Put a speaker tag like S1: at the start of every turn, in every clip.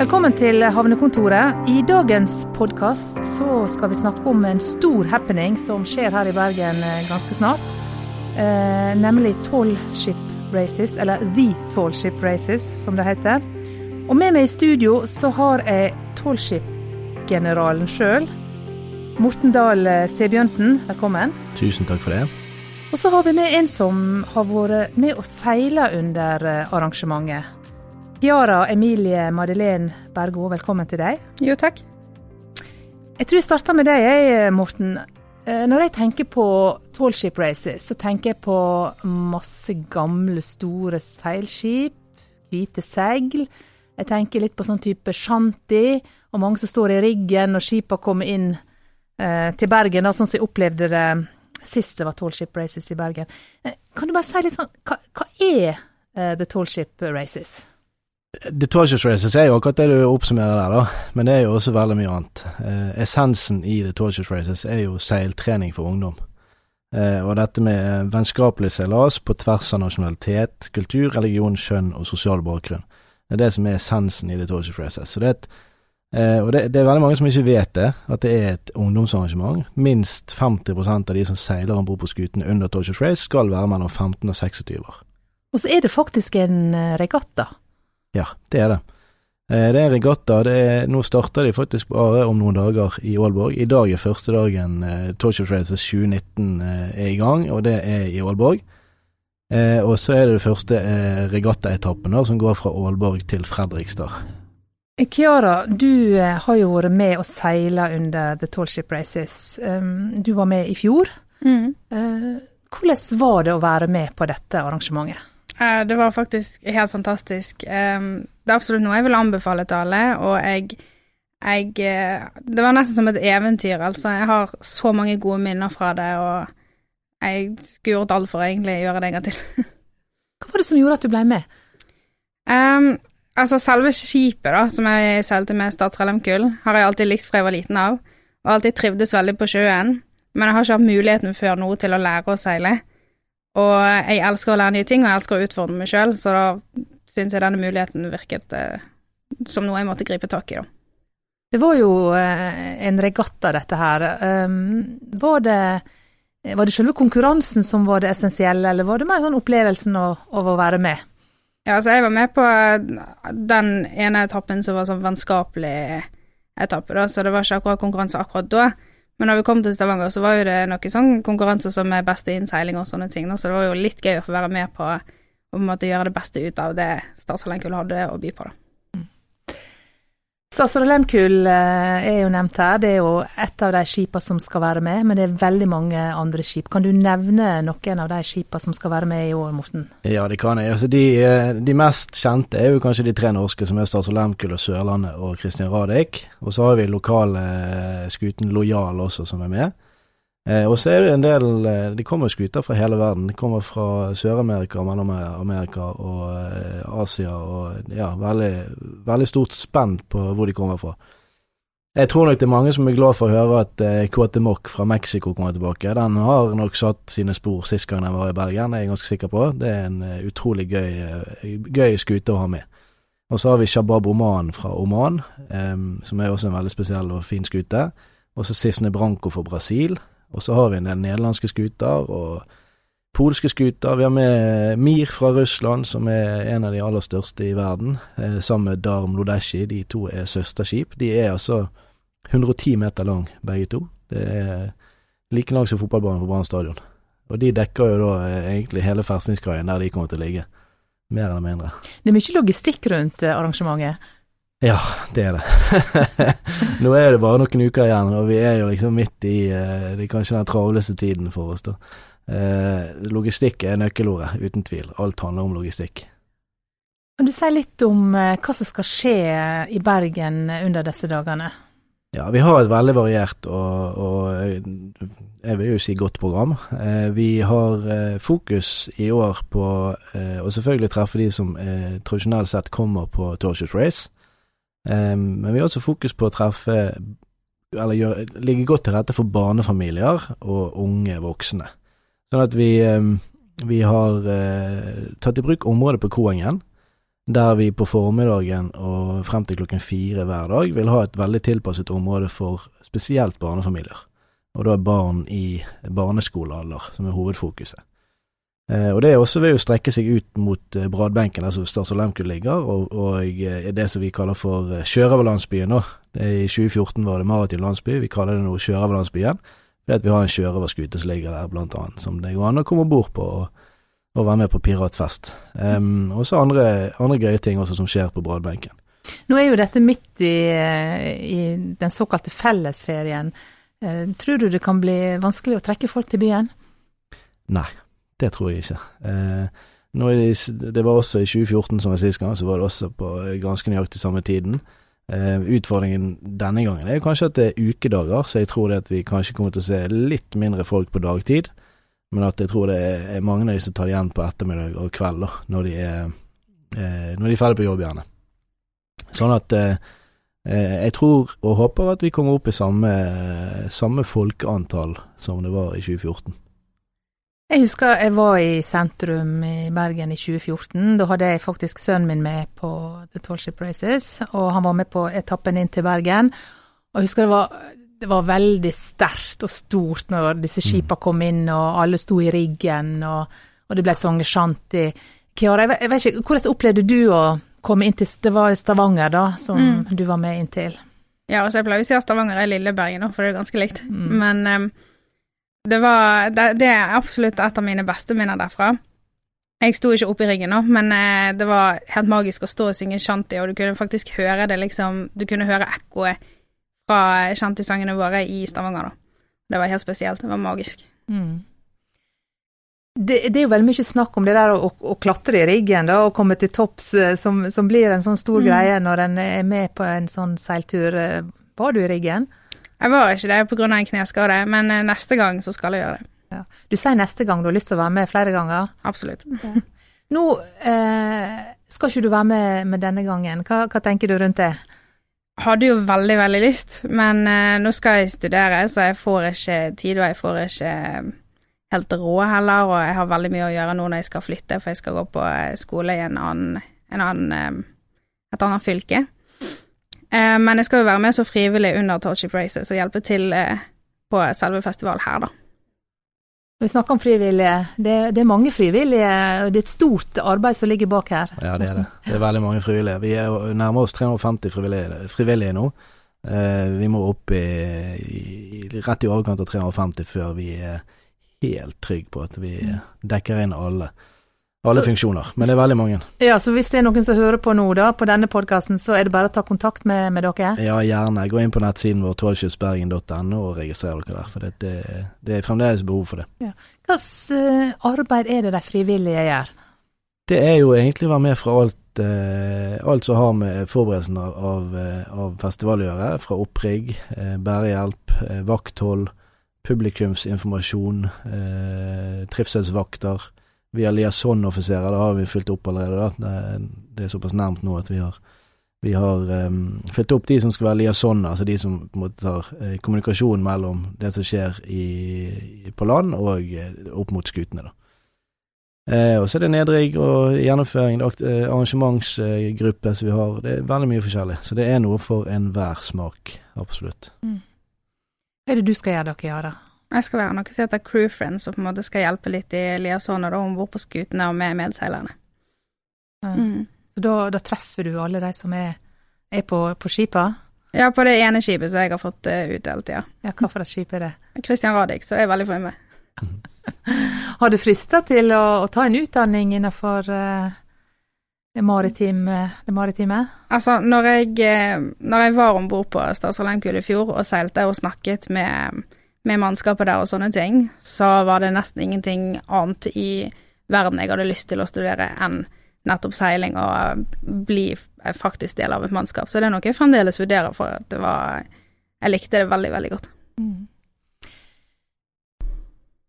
S1: Velkommen til Havnekontoret. I dagens podkast så skal vi snakke om en stor happening som skjer her i Bergen eh, ganske snart. Eh, nemlig Tall Ship Races, eller The Tall Ship Races, som det heter. Og med meg i studio så har jeg Tall Ship-generalen sjøl. Morten Dahl eh, Sebjørnsen, velkommen.
S2: Tusen takk for det.
S1: Og så har vi med en som har vært med å seile under eh, arrangementet. Kiara Emilie Madeleine Bergo, velkommen til deg.
S3: Jo, takk.
S1: Jeg tror jeg starter med deg, jeg, Morten. Eh, Når jeg tenker på tallship Races, så tenker jeg på masse gamle, store seilskip, hvite segl. Jeg tenker litt på sånn type shanty, og mange som står i riggen når skipa kommer inn eh, til Bergen, da, sånn som jeg opplevde det sist det var tallship Races i Bergen. Eh, kan du bare si litt sånn, hva, hva er eh, The tallship Races?
S2: The Torches Races er jo akkurat det du oppsummerer der, da. Men det er jo også veldig mye annet. Eh, essensen i The Torches Races er jo seiltrening for ungdom. Eh, og dette med vennskapelig seilas på tvers av nasjonalitet, kultur, religion, kjønn og sosial bakgrunn. Det er det som er essensen i The Torches Races. Så det er et, eh, og det, det er veldig mange som ikke vet det, at det er et ungdomsarrangement. Minst 50% av de som seiler om bord på skutene under Torches Race, skal være mellom 15 og 26 år.
S1: Og så er det faktisk en eh, regatta.
S2: Ja, det er det. Eh, Det er regatta. Det er, nå starter de faktisk bare om noen dager i Aalborg. I dag er første dagen eh, Torture Races 2019 eh, er i gang, og det er i Aalborg. Eh, og så er det det første eh, regattaetappen som går fra Aalborg til Fredrikstad.
S1: Kiara, du eh, har jo vært med å seile under The Tall Ship Races. Um, Du var med i fjor.
S3: Mm.
S1: Eh, Hvordan var det å være med på dette arrangementet?
S3: Eh, Det var faktisk helt fantastisk. Det er absolutt noe jeg vil anbefale til alle, og jeg, jeg eh, Det var nesten som et eventyr, altså. Jeg har så mange gode minner fra det, og jeg skulle gjort alt for å egentlig gjøre det en gang til.
S1: Hva var det som gjorde at du ble med?
S3: Um, altså, selve skipet, da, som jeg seilte med Statsrellemkull, har jeg alltid likt fra jeg var liten av, og alltid trivdes veldig på sjøen, men jeg har ikke hatt muligheten før nå til å lære å seile. Og jeg elsker å lære nye ting, og jeg elsker å utfordre meg sjøl, så da syns jeg denne muligheten virket eh, som noe jeg måtte gripe tak i, da.
S1: Det var jo eh, en regatta, dette her. Um, Var det, var det selve konkurransen som var det essensielle, eller var det mer sånn opplevelsen av, av å være med?
S3: Ja, altså jeg var med på den ene etappen som var sånn vennskapelig etappe, da, så det var ikke akkurat konkurranse akkurat da. Men når vi kom til Stavanger, så var jo det noen sånn konkurranser som er beste innseiling og sånne ting, så det var jo litt gøy å få være med på å gjøre det beste ut av det Statsallmenkull hadde å by på, da.
S1: Statsråd Lemkull eh, er jo nevnt her. Det er jo et av de skipene som skal være med, men det er veldig mange andre skip. Kan du nevne noen av de skipene som skal være med i år, Morten?
S2: Ja, det kan jeg. Altså, de, eh, de mest kjente er jo kanskje de tre norske, som er Statsråd Lemkull og Sørlandet og Christian Radich. Og så har vi lokale eh, skuten Lojal også, som er med. Eh, og så er det en del eh, De kommer skuter fra hele verden. De kommer fra Sør-Amerika, Mellom-Amerika og eh, Asia og ja, veldig, veldig stort spenn på hvor de kommer fra. Jeg tror nok det er mange som er glad for å høre at eh, Cuauhtemoc fra Mexico kommer tilbake. Den har nok satt sine spor sist gang den var i Bergen, det er jeg ganske sikker på. Det er en uh, utrolig gøy, uh, gøy skute å ha med. Og så har vi Shabab Oman fra Oman, eh, som er også en veldig spesiell og fin skute. Og så Cisne Branco fra Brasil. Og så har vi en del nederlandske skuter og polske skuter. Vi har med Mir fra Russland, som er en av de aller største i verden, eh, sammen med Darm Lodeshi. De to er søsterskip. De er altså 110 meter lang, begge to. Det er like lang som fotballbanen på Brann stadion. Og de dekker jo da eh, egentlig hele festningskaien der de kommer til å ligge. Mer eller mindre.
S1: Det er mye logistikk rundt eh, arrangementet.
S2: Ja, det er det. Nå er det bare noen uker igjen, og vi er jo liksom midt i eh, det er kanskje den travleste tiden for oss, da. Eh, logistikk er nøkkelordet, uten tvil. Alt handler om logistikk.
S1: Kan du si litt om eh, hva som skal skje i Bergen under disse dagene?
S2: Ja, vi har et veldig variert og, og jeg vil jo si godt program. Vi har fokus i år på å selvfølgelig treffe de som tradisjonelt sett kommer på Torshus Race. Eh, men vi har også fokus på å treffe eller gjøre, ligge godt til rette for barnefamilier og unge voksne. Sånn at vi, eh, vi har eh, tatt i bruk området på Kroengen. der vi på formiddagen og frem til klokken fire hver dag vil ha et veldig tilpasset område for spesielt barnefamilier. Og da er barn i barneskolealder som er hovedfokuset. Eh, og det er også ved å strekke seg ut mot eh, Bradbenken, der som Stars Lemku ligger, og, og eh, det som vi kaller for Sjørøverlandsbyen. Er I 2014 var det Maritim landsby, vi kaller det nå Sjørøverlandsbyen. Det at vi har en sjørøverskute som ligger der, blant annet, som det går an å komme om bord på og, og, være med på piratfest. Um, og så andre, andre gøye ting også som skjer på Bradbenken.
S1: Nå er jo dette midt i, i den såkalte fellesferien. Uh, tror du det kan bli vanskelig å trekke folk til byen?
S2: Nei, det tror jeg ikke. Eh, det, det, var også i 2014 som var sist gang, så var det også på ganske nøyaktig samme tiden. Eh, utfordringen denne gangen er kanskje at det er ukedager, så jeg tror det at vi kanskje kommer til å se litt mindre folk på dagtid. Men at jeg tror det er mange av de som tar det igjen på ettermiddag og kveld, da, når de er, eh, når de er ferdig på jobb, gjerne. Sånn at eh, eh, jeg tror og håper at vi kommer opp i samme, samme folkeantall som det var i 2014.
S1: Jeg husker jeg var i sentrum i Bergen i 2014. Da hadde jeg faktisk sønnen min med på The Tall Ship Races, og han var med på etappen inn til Bergen. Og jeg husker det var, det var veldig sterkt og stort når disse skipa mm. kom inn, og alle sto i riggen, og, og det ble sunget shanty. Kiara, jeg, jeg vet ikke, hvordan opplevde du å komme inn til Det var Stavanger, da, som mm. du var med inn til?
S3: Ja, altså jeg pleier å si at Stavanger er lille Bergen, for det er ganske likt. Mm. Men um, det var det, det, er absolutt et av mine beste minner derfra. Jeg sto ikke oppe i riggen nå, men eh, det var helt magisk å stå og synge shanty, og du kunne faktisk høre det liksom Du kunne høre ekkoet fra shantysangene våre i Stavanger, da. Det var helt spesielt. Det var magisk. Mm.
S1: Det, det, er jo veldig mye snakk om det der å, å klatre i riggen da, og komme til topps, eh, som, som blir en sånn stor mm. greie når en er med på en sånn seiltur. Var du i riggen?
S3: Jeg var ikke det pga. en kneskade, men eh, neste gang så skal jeg gjøre det.
S1: Ja. Du sier neste gang, du har lyst til å være med flere ganger?
S3: Absolutt. Ja.
S1: Nå eh, skal ikke du være med, med denne gangen. Hva, hva, tenker du rundt det?
S3: Hadde jo veldig, veldig lyst, men eh, nå skal jeg studere, så jeg får ikke tid, og jeg får ikke eh, helt råd heller, og jeg har veldig mye å gjøre nå når jeg skal flytte, for jeg skal gå på eh, skole i en annen, en annen, et annet fylke. Eh, men jeg skal jo være med så frivillig under Torchip Races og hjelpe til eh, på selve festivalen her, da.
S1: Vi snakker om frivillige. Det, det, er mange frivillige, og det er et stort arbeid som ligger bak her.
S2: Ja, det er det. Det er veldig mange frivillige. Vi er nærmer oss 350 frivillige, frivillige nå. Eh, vi må opp i, i, rett i overkant av 350 før vi er helt trygge på at vi dekker inn alle. Alle så, funksjoner, men det er veldig mange.
S1: Ja, Så hvis det er noen som hører på nå, da, på denne podkasten, så er det bare å ta kontakt med, med dere?
S2: Ja, gjerne. Gå inn på nettsiden vår tollskipsbergen.no og registrer dere der. For det, det, det, er fremdeles behov for det. Ja.
S1: Hvilket uh, arbeid er det de frivillige gjør?
S2: Det er jo egentlig å være med fra alt, uh, alt som har med forberedelsen av, av, eh, festival å gjøre. Fra opprigg, uh, bærehjelp, vakthold, publikumsinformasjon, trivselsvakter vi har liaison-offiserer, det har vi fylt opp allerede. da. Det, det, er såpass nærmt nå at vi har, vi har um, fylt opp de som skal være liaison, altså de som måte tar eh, kommunikasjon mellom det som skjer i, på land og eh, opp mot skutene. da. Eh, og så er det nedrigg og gjennomføring, det eh, arrangementsgruppe som vi har. Det er veldig mye forskjellig. Så det er noe for enhver smak, absolutt. Mm.
S1: Hva er det du skal gjøre, dere, Yara?
S3: Jeg skal være noe som heter crew friends, og på en måte skal hjelpe litt i liasoner om bord på skutene og med medseilerne.
S1: Ja. Mm. Så da, da, treffer du alle de som er, er på, på skipa?
S3: Ja, på det ene skipet som jeg har fått uh, utdelt, ja.
S1: ja. Hva for et skip er det?
S3: Christian Radich, så det er veldig fornøyd med.
S1: har du frista til å, å, ta en utdanning innenfor uh, det, maritime, det maritime?
S3: Altså, når jeg, eh, når jeg var om bord på Statsråd Lehmkuhl i fjor og seilte og snakket med med mannskapet der og sånne ting, så var det nesten ingenting annet i verden jeg hadde lyst til å studere enn nettopp seiling og bli faktisk del av et mannskap. Så det er noe jeg fremdeles vurderer, for at det var Jeg likte det veldig, veldig godt. Mm.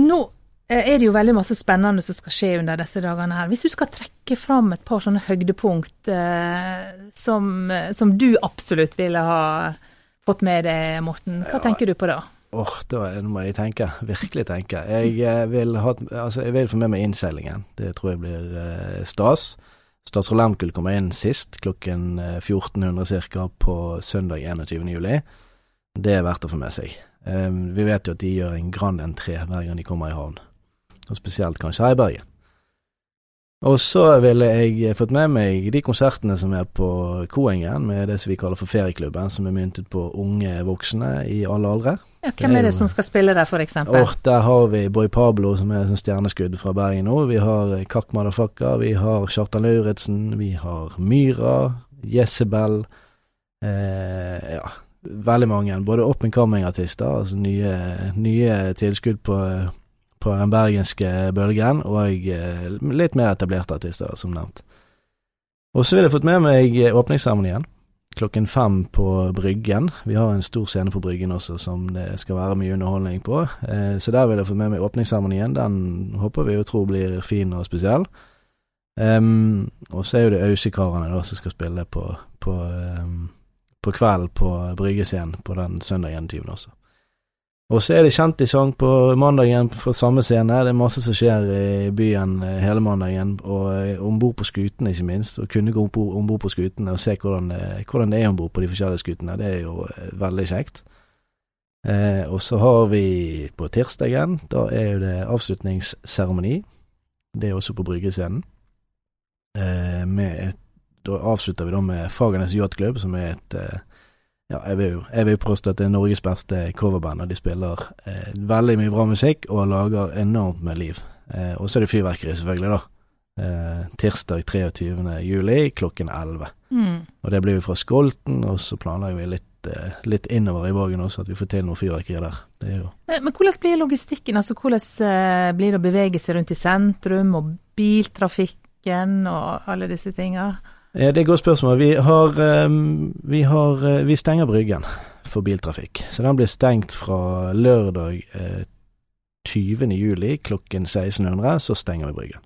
S1: Nå eh, er det jo veldig masse spennende som skal skje under disse dagene her. Hvis du skal trekke fram et par sånne høydepunkt eh, som, som, du absolutt ville ha fått med deg, Morten, hva ja. tenker du på da?
S2: Åh, oh, da må jeg tenke. Virkelig tenke. Jeg eh, vil, ha, altså, jeg vil få med meg innseilingen. Det tror jeg blir eh, stas. Statsråd Lehmkuhl kommer inn sist, klokken 1400 ca. på søndag 21. juli. Det er verdt å få med seg. Vi vet jo at de gjør en grand entré hver gang de kommer i havn, og spesielt kanskje her i Bergen. Og så ville jeg fått med meg de konsertene som er på Koengen, med det som vi kaller for Ferieklubben, som er myntet på unge voksne i alle aldre.
S1: Ja, hvem er det som skal spille der, for eksempel?
S2: Der har vi Boy Pablo, som er sånn stjerneskudd fra Bergen nå. Vi har Kakk Madafakka, vi har Kjartan Lauritzen, vi har Myra, Jezebel eh, Ja, veldig mange. Både up and coming-artister, altså nye, nye tilskudd på på den bergenske bølgen, og eh, litt mer etablerte artister, som nevnt. Og så vil jeg fått med meg åpningsseremonien klokken fem på Bryggen. Vi har en stor scene på Bryggen også som det skal være mye underholdning på. Eh, så der vil jeg fått med meg åpningsseremonien. Den håper vi jo tror blir fin og spesiell. Um, og så er jo det Ausekarene da som skal spille på, på, um, på kveld på Bryggescenen på den søndag 21. også. Og så er det kjendissang på mandagen fra samme scene. Det er masse som skjer i byen eh, hele mandagen, og eh, om bord på skutene, ikke minst. Å kunne gå om bord på skutene og se hvordan det, hvordan det er om bord på de forskjellige skutene, det er jo eh, veldig kjekt. Eh, og så har vi på tirsdagen, da er jo det avslutningsseremoni. Det er også på Bryggescenen. Eh, da avslutter vi da med Fagernes Yachtklubb, som er et eh, ja, jeg vil jo jeg vil påstå at det er Norges beste coverband, og de spiller eh, veldig mye bra musikk og lager enormt med liv. Eh, og så er det fyrverkeri, selvfølgelig, da. Eh, tirsdag 23. juli klokken 11. Mm. Og det blir vi fra Skolten, og så planlegger vi litt, eh, litt innover i Vågen også, at vi får til noe fyrverkeri der. Det er jo
S1: Men hvordan blir logistikken? Altså hvordan eh, blir det å bevege seg rundt i sentrum, og biltrafikken og alle disse tinga?
S2: Det er et godt spørsmål. Vi har, ehm, vi har eh, Vi stenger Bryggen for biltrafikk. Så den blir stengt fra lørdag 20. Eh, juli klokken 1600, så stenger vi Bryggen.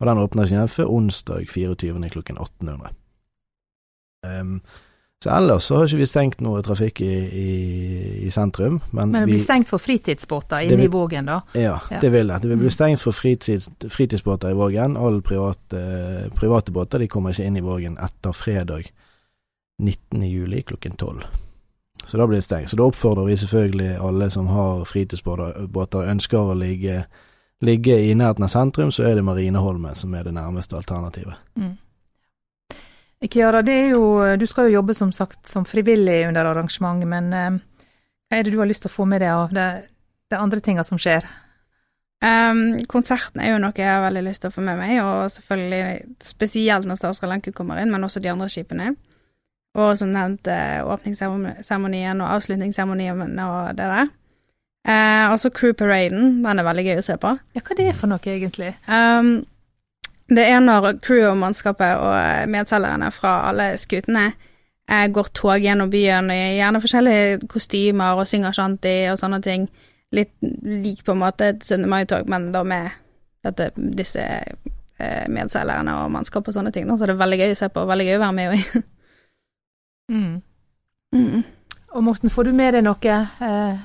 S2: Og den åpner ikke igjen før onsdag 24. klokken 1800. Um, så ellers så har ikke vi stengt noe trafikk i, i, i sentrum. Men,
S1: men det blir vi, stengt for fritidsbåter inne i Vågen, da?
S2: Ja, ja, det vil det. Det vil bli mm. stengt for fritids, fritidsbåter i Vågen. Alle private, private båter de kommer ikke inn i Vågen etter fredag 19. juli klokken 12. Så da blir det stengt. Så da oppfordrer vi selvfølgelig alle som har fritidsbåter og ønsker å ligge, ligge i nærheten av sentrum, så er det Marineholmen som er det nærmeste alternativet. Mm.
S1: Kiara, det er jo, du skal jo jobbe som sagt som frivillig under arrangementet, men eh, hva er det du har lyst til å få med deg av det, det andre tinga som skjer?
S3: Um, konserten er jo noe jeg har veldig lyst til å få med meg, og selvfølgelig spesielt når Statsråd Lenku kommer inn, men også de andre skipene. Og som nevnt eh, åpningsseremonien og avslutningsseremonien og det der. Uh, også Crew Paraden, den er veldig gøy å se på.
S1: Ja, hva er det for noe, egentlig?
S3: Um, det er når crew og mannskapet og medselgerne fra alle skutene eh, går tog gjennom byen i gjerne forskjellige kostymer og synger shanty og sånne ting. Litt lik på en måte et 17. mai-tog, men da med dette, disse eh, medseilerne og mannskap og sånne ting. Så det er veldig gøy å se på, veldig gøy å være med i.
S1: mm. mm. Og Morten, får du med deg noe eh,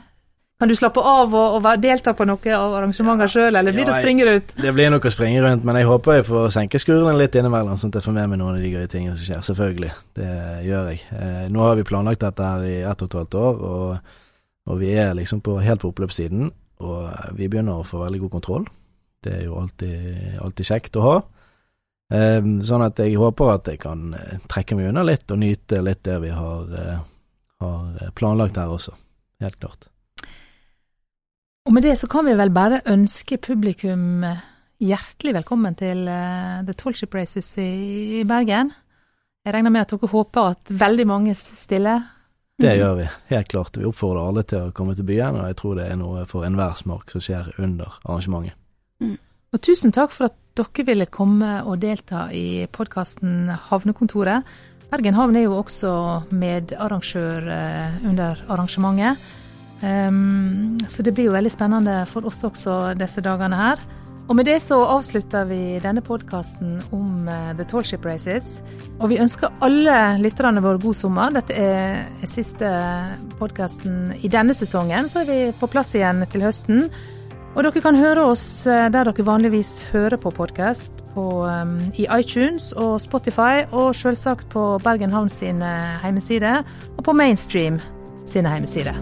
S1: kan du slappe av og, og delta på noe av arrangementene sjøl, eller blir ja, det å springe rundt?
S2: Det blir nok å springe rundt, men jeg håper jeg får senke skurene litt innimellom, sånn at jeg får med meg noen av de gøye tingene som skjer. Selvfølgelig, det gjør jeg. Eh, nå har vi planlagt dette her i ett og et halvt år, og, og vi er liksom på, helt på oppløpssiden. Og vi begynner å få veldig god kontroll. Det er jo alltid, alltid kjekt å ha. Eh, sånn at jeg håper at jeg kan eh, trekke meg unna litt og nyte litt det vi har, eh, har planlagt her også. Helt klart.
S1: Og med det så kan vi vel bare ønske publikum eh, hjertelig velkommen til uh, The Tollship Races i, i, Bergen. Jeg regner med at dere håper at veldig mange stiller.
S2: Det gjør vi, helt klart. Vi oppfordrer alle til å komme til byen, og jeg tror det er noe for enhver smak som skjer under arrangementet.
S1: Mm. Og tusen takk for at dere ville komme og delta i podkasten Havnekontoret. Bergen havn er jo også medarrangør uh, under arrangementet. Um, så det blir jo veldig spennende for oss også disse dagene her. Og med det så avslutter vi denne podkasten om uh, The Tallship Races. Og vi ønsker alle lytterne våre god sommer. Dette er siste podkasten i denne sesongen. Så er vi på plass igjen til høsten. Og dere kan høre oss eh, der dere vanligvis hører på podkast, um, i iTunes og Spotify, og selvsagt på Bergen Havn sine heimesider og på Mainstream sine hjemmesider.